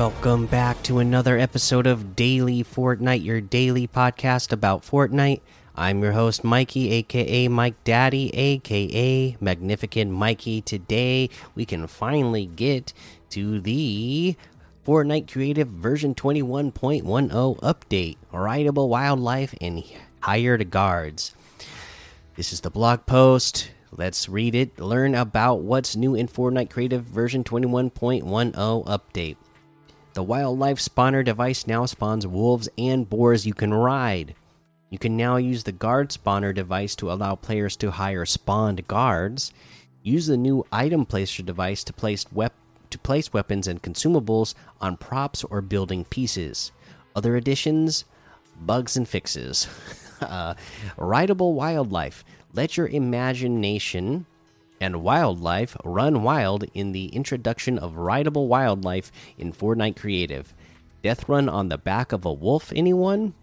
Welcome back to another episode of Daily Fortnite, your daily podcast about Fortnite. I'm your host, Mikey, aka Mike Daddy, aka Magnificent Mikey. Today, we can finally get to the Fortnite Creative version 21.10 update Rideable Wildlife and Hired Guards. This is the blog post. Let's read it. Learn about what's new in Fortnite Creative version 21.10 update. The wildlife spawner device now spawns wolves and boars you can ride. You can now use the guard spawner device to allow players to hire spawned guards. Use the new item placer device to place to place weapons and consumables on props or building pieces. Other additions, bugs and fixes. uh, rideable wildlife. Let your imagination and wildlife run wild in the introduction of rideable wildlife in Fortnite Creative. Death run on the back of a wolf, anyone?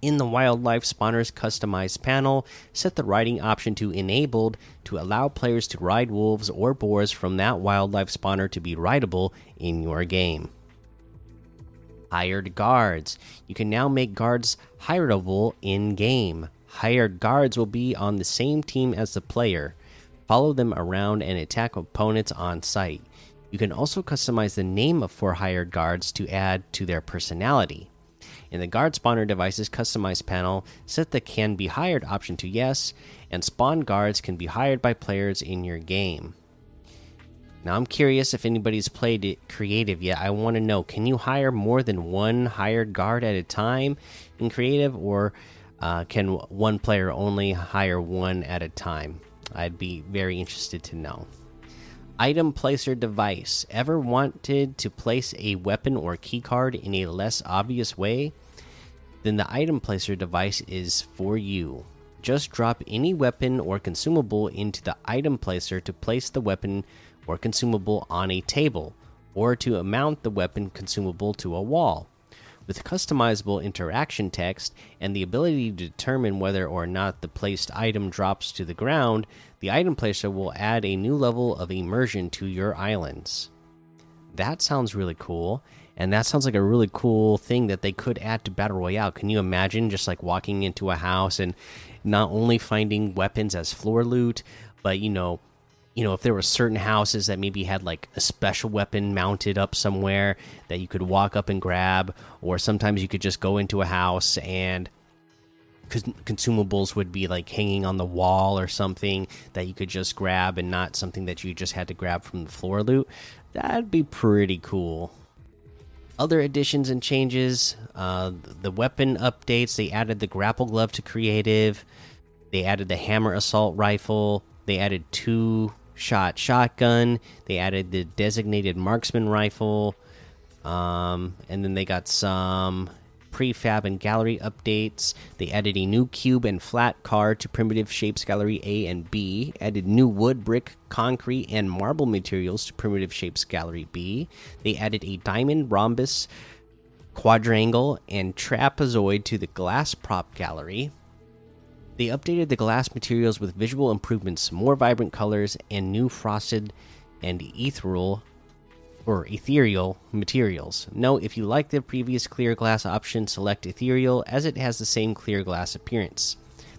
In the wildlife spawners customized panel, set the riding option to enabled to allow players to ride wolves or boars from that wildlife spawner to be rideable in your game. Hired guards. You can now make guards hireable in game. Hired guards will be on the same team as the player follow them around, and attack opponents on site. You can also customize the name of four hired guards to add to their personality. In the guard spawner devices customized panel, set the can be hired option to yes, and spawn guards can be hired by players in your game. Now, I'm curious if anybody's played it creative yet. I want to know can you hire more than one hired guard at a time in creative, or uh, can one player only hire one at a time? I'd be very interested to know. Item placer device. Ever wanted to place a weapon or keycard in a less obvious way? Then the item placer device is for you. Just drop any weapon or consumable into the item placer to place the weapon or consumable on a table, or to mount the weapon consumable to a wall. With customizable interaction text and the ability to determine whether or not the placed item drops to the ground, the item placer will add a new level of immersion to your islands. That sounds really cool. And that sounds like a really cool thing that they could add to Battle Royale. Can you imagine just like walking into a house and not only finding weapons as floor loot, but you know, you know, if there were certain houses that maybe had like a special weapon mounted up somewhere that you could walk up and grab, or sometimes you could just go into a house and consumables would be like hanging on the wall or something that you could just grab and not something that you just had to grab from the floor loot. That'd be pretty cool. Other additions and changes uh, the weapon updates. They added the grapple glove to creative, they added the hammer assault rifle, they added two shot shotgun, they added the designated marksman rifle. Um, and then they got some prefab and gallery updates. They added a new cube and flat car to primitive shapes gallery A and B, added new wood, brick, concrete, and marble materials to primitive shapes gallery B. They added a diamond, rhombus, quadrangle, and trapezoid to the glass prop gallery. They updated the glass materials with visual improvements, more vibrant colors, and new frosted and ethereal or ethereal materials. Note if you like the previous clear glass option, select ethereal as it has the same clear glass appearance.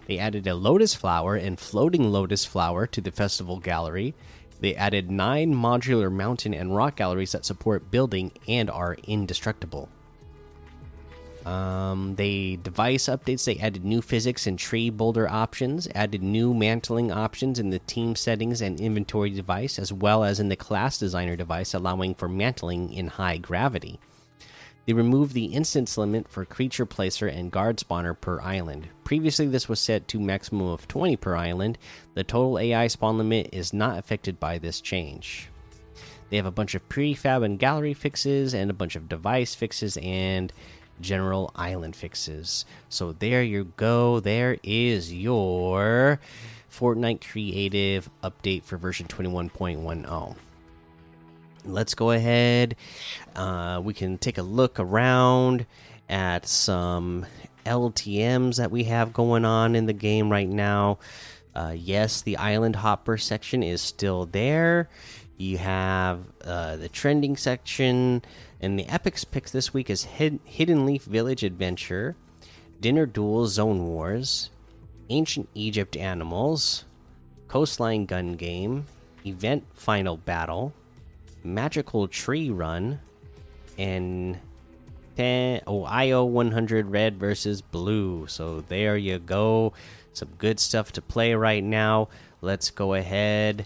They added a lotus flower and floating lotus flower to the festival gallery. They added nine modular mountain and rock galleries that support building and are indestructible. Um, they device updates. They added new physics and tree boulder options, added new mantling options in the team settings and inventory device, as well as in the class designer device, allowing for mantling in high gravity. They removed the instance limit for creature placer and guard spawner per island. Previously, this was set to maximum of 20 per island. The total AI spawn limit is not affected by this change. They have a bunch of prefab and gallery fixes, and a bunch of device fixes, and general island fixes. So there you go. There is your Fortnite Creative update for version 21.10. Let's go ahead. Uh, we can take a look around at some LTMs that we have going on in the game right now. Uh, yes, the island hopper section is still there. You have uh, the trending section, and the epics picks this week is Hid Hidden Leaf Village Adventure, Dinner Duel Zone Wars, Ancient Egypt Animals, Coastline Gun Game, Event Final Battle, Magical Tree Run, and 10, oh, IO 100 Red versus Blue. So there you go. Some good stuff to play right now. Let's go ahead.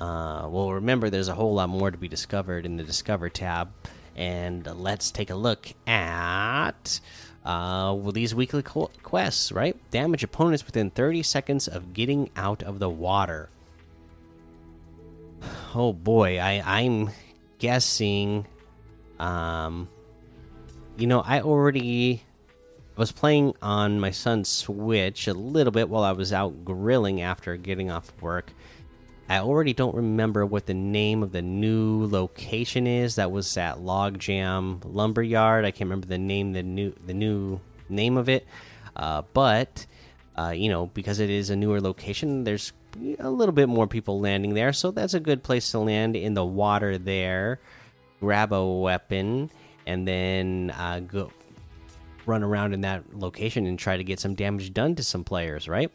Uh, well, remember, there's a whole lot more to be discovered in the Discover tab. And let's take a look at uh, well, these weekly quests, right? Damage opponents within 30 seconds of getting out of the water. Oh boy, I, I'm guessing. Um, you know, I already was playing on my son's Switch a little bit while I was out grilling after getting off work. I already don't remember what the name of the new location is. That was at Logjam Lumberyard. I can't remember the name, the new, the new name of it. Uh, but uh, you know, because it is a newer location, there's a little bit more people landing there, so that's a good place to land in the water there. Grab a weapon and then uh, go run around in that location and try to get some damage done to some players, right?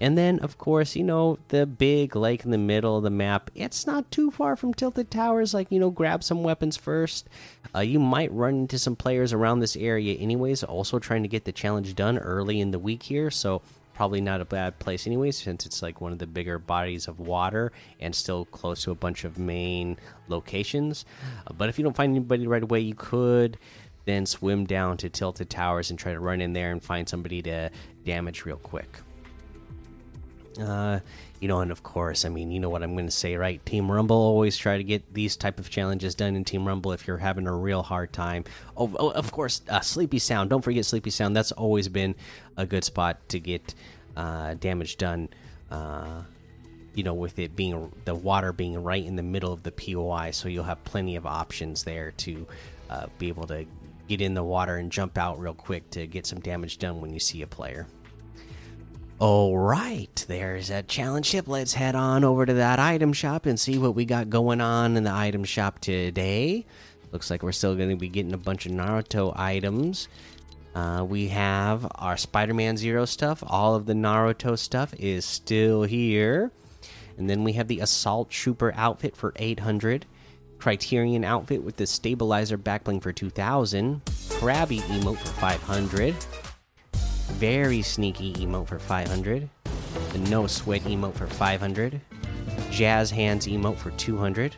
And then, of course, you know, the big lake in the middle of the map, it's not too far from Tilted Towers. Like, you know, grab some weapons first. Uh, you might run into some players around this area, anyways, also trying to get the challenge done early in the week here. So, probably not a bad place, anyways, since it's like one of the bigger bodies of water and still close to a bunch of main locations. Uh, but if you don't find anybody right away, you could then swim down to Tilted Towers and try to run in there and find somebody to damage real quick. Uh, you know, and of course, I mean, you know what I'm going to say, right? Team Rumble always try to get these type of challenges done in Team Rumble if you're having a real hard time. Oh, oh of course, uh, Sleepy Sound. Don't forget Sleepy Sound. That's always been a good spot to get uh, damage done. Uh, you know, with it being the water being right in the middle of the POI, so you'll have plenty of options there to uh, be able to get in the water and jump out real quick to get some damage done when you see a player. All right, there's a challenge ship. Let's head on over to that item shop and see what we got going on in the item shop today. Looks like we're still going to be getting a bunch of Naruto items. Uh, we have our Spider Man Zero stuff. All of the Naruto stuff is still here. And then we have the Assault Trooper outfit for 800. Criterion outfit with the Stabilizer backbling for 2000. Krabby emote for 500 very sneaky emote for 500. The no sweat emote for 500. Jazz hands emote for 200.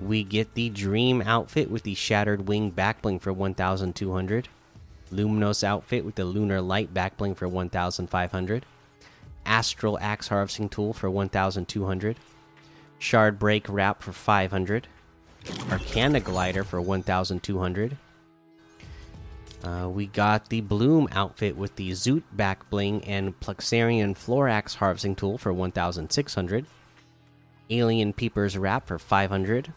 We get the dream outfit with the shattered wing backbling for 1200. Luminous outfit with the lunar light backbling for 1500. Astral axe harvesting tool for 1200. Shard break wrap for 500. Arcana glider for 1200 uh, we got the Bloom outfit with the Zoot back bling and Plexarian Florax harvesting tool for 1,600. Alien Peepers wrap for 500.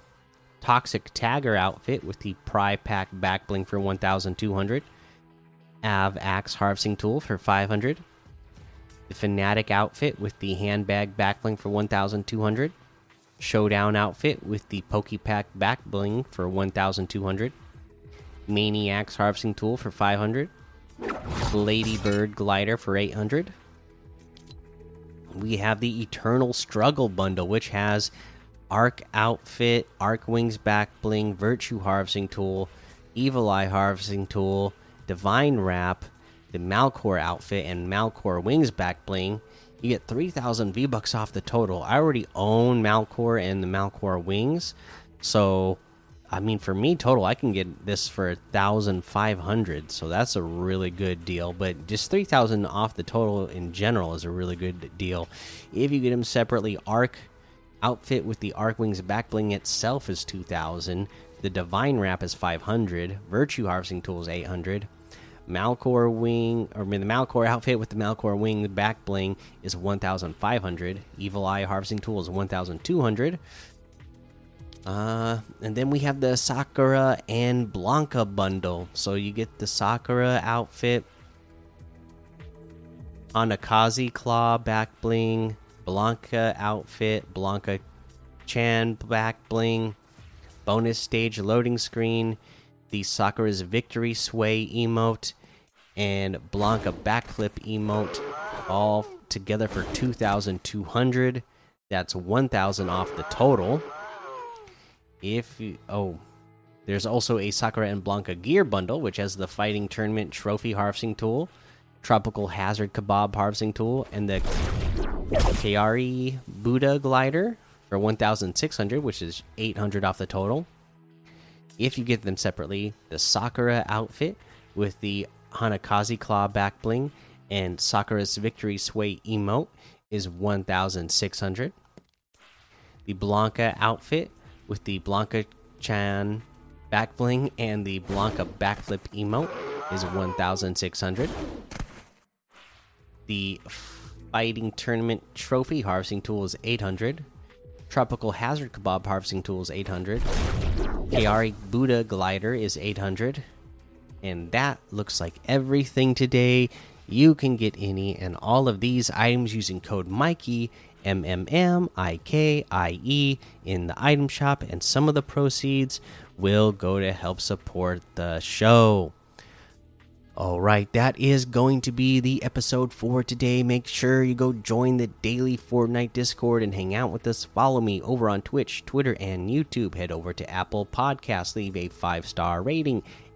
Toxic Tagger outfit with the Pry Pack back bling for 1,200. Av Axe harvesting tool for 500. The Fanatic outfit with the handbag back bling for 1,200. Showdown outfit with the Pokepack back bling for 1,200. Maniac's harvesting tool for 500. Ladybird glider for 800. We have the Eternal Struggle bundle, which has Arc outfit, Arc wings back bling, Virtue harvesting tool, Evil Eye harvesting tool, Divine wrap, the Malcore outfit, and Malcore wings back bling. You get 3,000 V bucks off the total. I already own Malcore and the Malcore wings, so I mean, for me, total, I can get this for a thousand five hundred, so that's a really good deal. But just three thousand off the total in general is a really good deal. If you get them separately, Arc outfit with the Arc Wings back bling itself is two thousand. The Divine Wrap is five hundred. Virtue Harvesting Tool is eight hundred. Malcore wing, or I mean, the Malcore outfit with the Malcore wing back bling is 1,500. Evil Eye harvesting tool is 1,200. Uh, and then we have the Sakura and Blanka bundle. So you get the Sakura outfit, Hanakaze claw back bling, Blanka outfit, Blanka Chan back bling, bonus stage loading screen, the Sakura's victory sway emote, and Blanka backflip emote, all together for 2,200. That's 1,000 off the total. If you, oh, there's also a Sakura and Blanka gear bundle, which has the fighting tournament trophy harvesting tool, tropical hazard kebab harvesting tool, and the Kairi Buddha glider for 1,600, which is 800 off the total. If you get them separately, the Sakura outfit with the Hanakaze claw back bling and Sakura's victory sway emote is 1,600. The Blanka outfit with the Blanka Chan back bling and the Blanka backflip emote is 1,600. The fighting tournament trophy harvesting tool is 800. Tropical hazard kebab harvesting tool is 800. Kairi Buddha glider is 800. And that looks like everything today. You can get any and all of these items using code Mikey M M M I K I E in the item shop, and some of the proceeds will go to help support the show. All right, that is going to be the episode for today. Make sure you go join the daily Fortnite Discord and hang out with us. Follow me over on Twitch, Twitter, and YouTube. Head over to Apple Podcasts, leave a five star rating